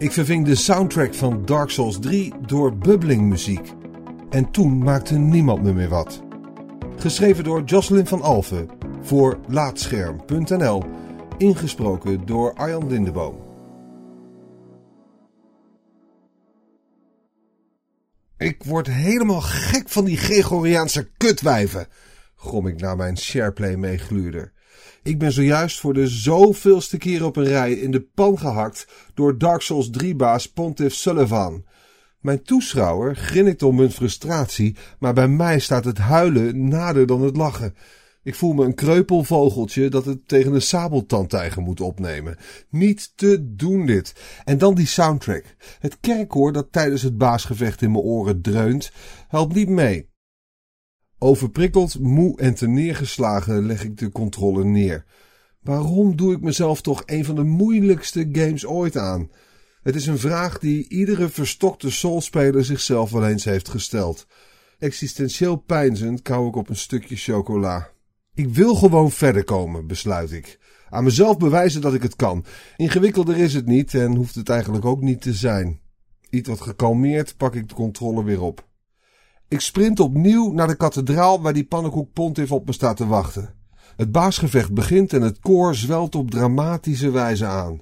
Ik verving de soundtrack van Dark Souls 3 door bubbling muziek. En toen maakte niemand me meer wat. Geschreven door Jocelyn van Alphen voor Laatscherm.nl. Ingesproken door Arjan Lindeboom. Ik word helemaal gek van die Gregoriaanse kutwijven, grom ik naar mijn Shareplay meegluurder. Ik ben zojuist voor de zoveelste keer op een rij in de pan gehakt door Dark Souls 3-baas Pontiff Sullivan. Mijn toeschouwer grinnikt om mijn frustratie, maar bij mij staat het huilen nader dan het lachen. Ik voel me een kreupelvogeltje dat het tegen een sabeltandtijger moet opnemen. Niet te doen dit. En dan die soundtrack. Het kerkkoor dat tijdens het baasgevecht in mijn oren dreunt, helpt niet mee. Overprikkeld, moe en neergeslagen leg ik de controle neer. Waarom doe ik mezelf toch een van de moeilijkste games ooit aan? Het is een vraag die iedere verstokte soulspeler zichzelf wel eens heeft gesteld. Existentieel pijnzend kauw ik op een stukje chocola. Ik wil gewoon verder komen, besluit ik. Aan mezelf bewijzen dat ik het kan. Ingewikkelder is het niet en hoeft het eigenlijk ook niet te zijn. Iets wat gekalmeerd pak ik de controle weer op. Ik sprint opnieuw naar de kathedraal waar die pannenkoek Pontiff op me staat te wachten. Het baasgevecht begint en het koor zwelt op dramatische wijze aan.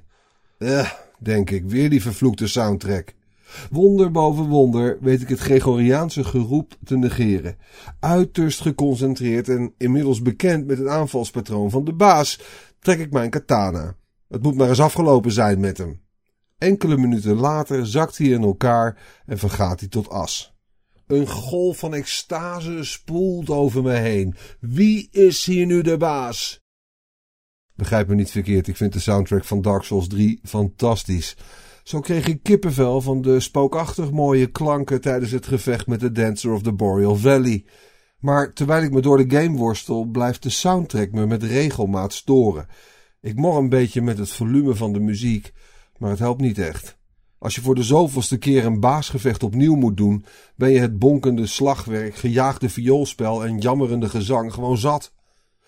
Eh, denk ik, weer die vervloekte soundtrack. Wonder boven wonder weet ik het Gregoriaanse geroep te negeren. Uiterst geconcentreerd en inmiddels bekend met het aanvalspatroon van de baas, trek ik mijn katana. Het moet maar eens afgelopen zijn met hem. Enkele minuten later zakt hij in elkaar en vergaat hij tot as. Een golf van extase spoelt over me heen. Wie is hier nu de baas? Begrijp me niet verkeerd, ik vind de soundtrack van Dark Souls 3 fantastisch. Zo kreeg ik kippenvel van de spookachtig mooie klanken tijdens het gevecht met de Dancer of the Boreal Valley. Maar terwijl ik me door de game worstel, blijft de soundtrack me met regelmaat storen. Ik mor een beetje met het volume van de muziek, maar het helpt niet echt. Als je voor de zoveelste keer een baasgevecht opnieuw moet doen, ben je het bonkende slagwerk, gejaagde vioolspel en jammerende gezang gewoon zat.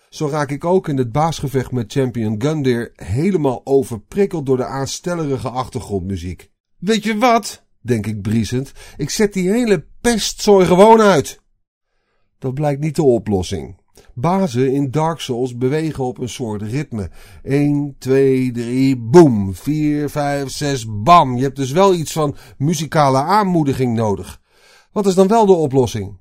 Zo raak ik ook in het baasgevecht met Champion Gundyr helemaal overprikkeld door de aanstellerige achtergrondmuziek. Weet je wat? denk ik briesend. Ik zet die hele pestzooi gewoon uit. Dat blijkt niet de oplossing. Bazen in Dark Souls bewegen op een soort ritme. 1, 2, 3, boom. 4, 5, 6, bam. Je hebt dus wel iets van muzikale aanmoediging nodig. Wat is dan wel de oplossing?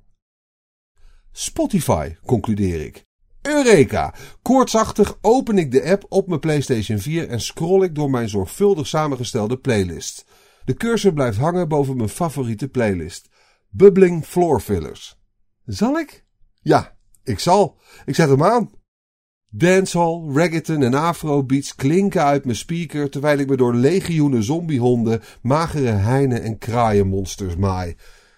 Spotify, concludeer ik. Eureka! Koortsachtig open ik de app op mijn PlayStation 4 en scroll ik door mijn zorgvuldig samengestelde playlist. De cursor blijft hangen boven mijn favoriete playlist. Bubbling Floor Fillers. Zal ik? Ja, ik zal. Ik zet hem aan. Dancehall, reggaeton en afrobeats klinken uit mijn speaker terwijl ik me door legioenen zombiehonden, magere heinen en kraaienmonsters maai.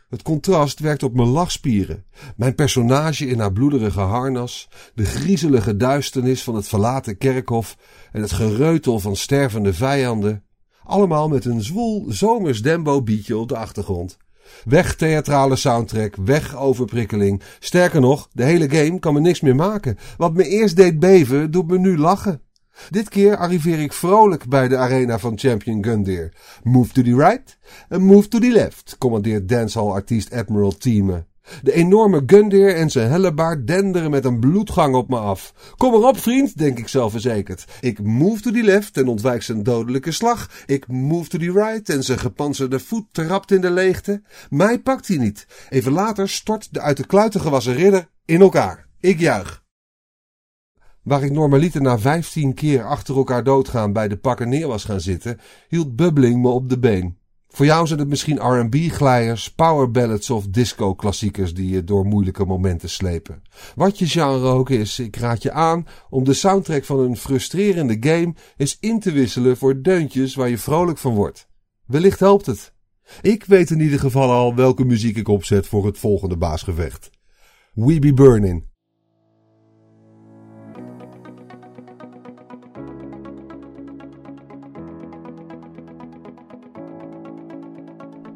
Het contrast werkt op mijn lachspieren. Mijn personage in haar bloederige harnas, de griezelige duisternis van het verlaten kerkhof en het gereutel van stervende vijanden. Allemaal met een zwoel zomers dembo beatje op de achtergrond. Weg theatrale soundtrack, weg overprikkeling. Sterker nog, de hele game kan me niks meer maken. Wat me eerst deed beven, doet me nu lachen. Dit keer arriveer ik vrolijk bij de arena van Champion Gundyr. Move to the right en move to the left, commandeert dancehall-artiest Admiral Thieme. De enorme Gundyr en zijn hellebaard denderen met een bloedgang op me af. Kom erop, vriend, denk ik zelfverzekerd. Ik move to the left en ontwijk zijn dodelijke slag. Ik move to the right en zijn gepanzerde voet trapt in de leegte. Mij pakt hij niet. Even later stort de uit de kluiten gewassen ridder in elkaar. Ik juich. Waar ik normaliter na vijftien keer achter elkaar doodgaan bij de pakken neer was gaan zitten, hield Bubbling me op de been. Voor jou zijn het misschien R&B-glijers, power ballads of disco-klassiekers die je door moeilijke momenten slepen. Wat je genre ook is, ik raad je aan om de soundtrack van een frustrerende game eens in te wisselen voor deuntjes waar je vrolijk van wordt. Wellicht helpt het. Ik weet in ieder geval al welke muziek ik opzet voor het volgende baasgevecht. We Be Burning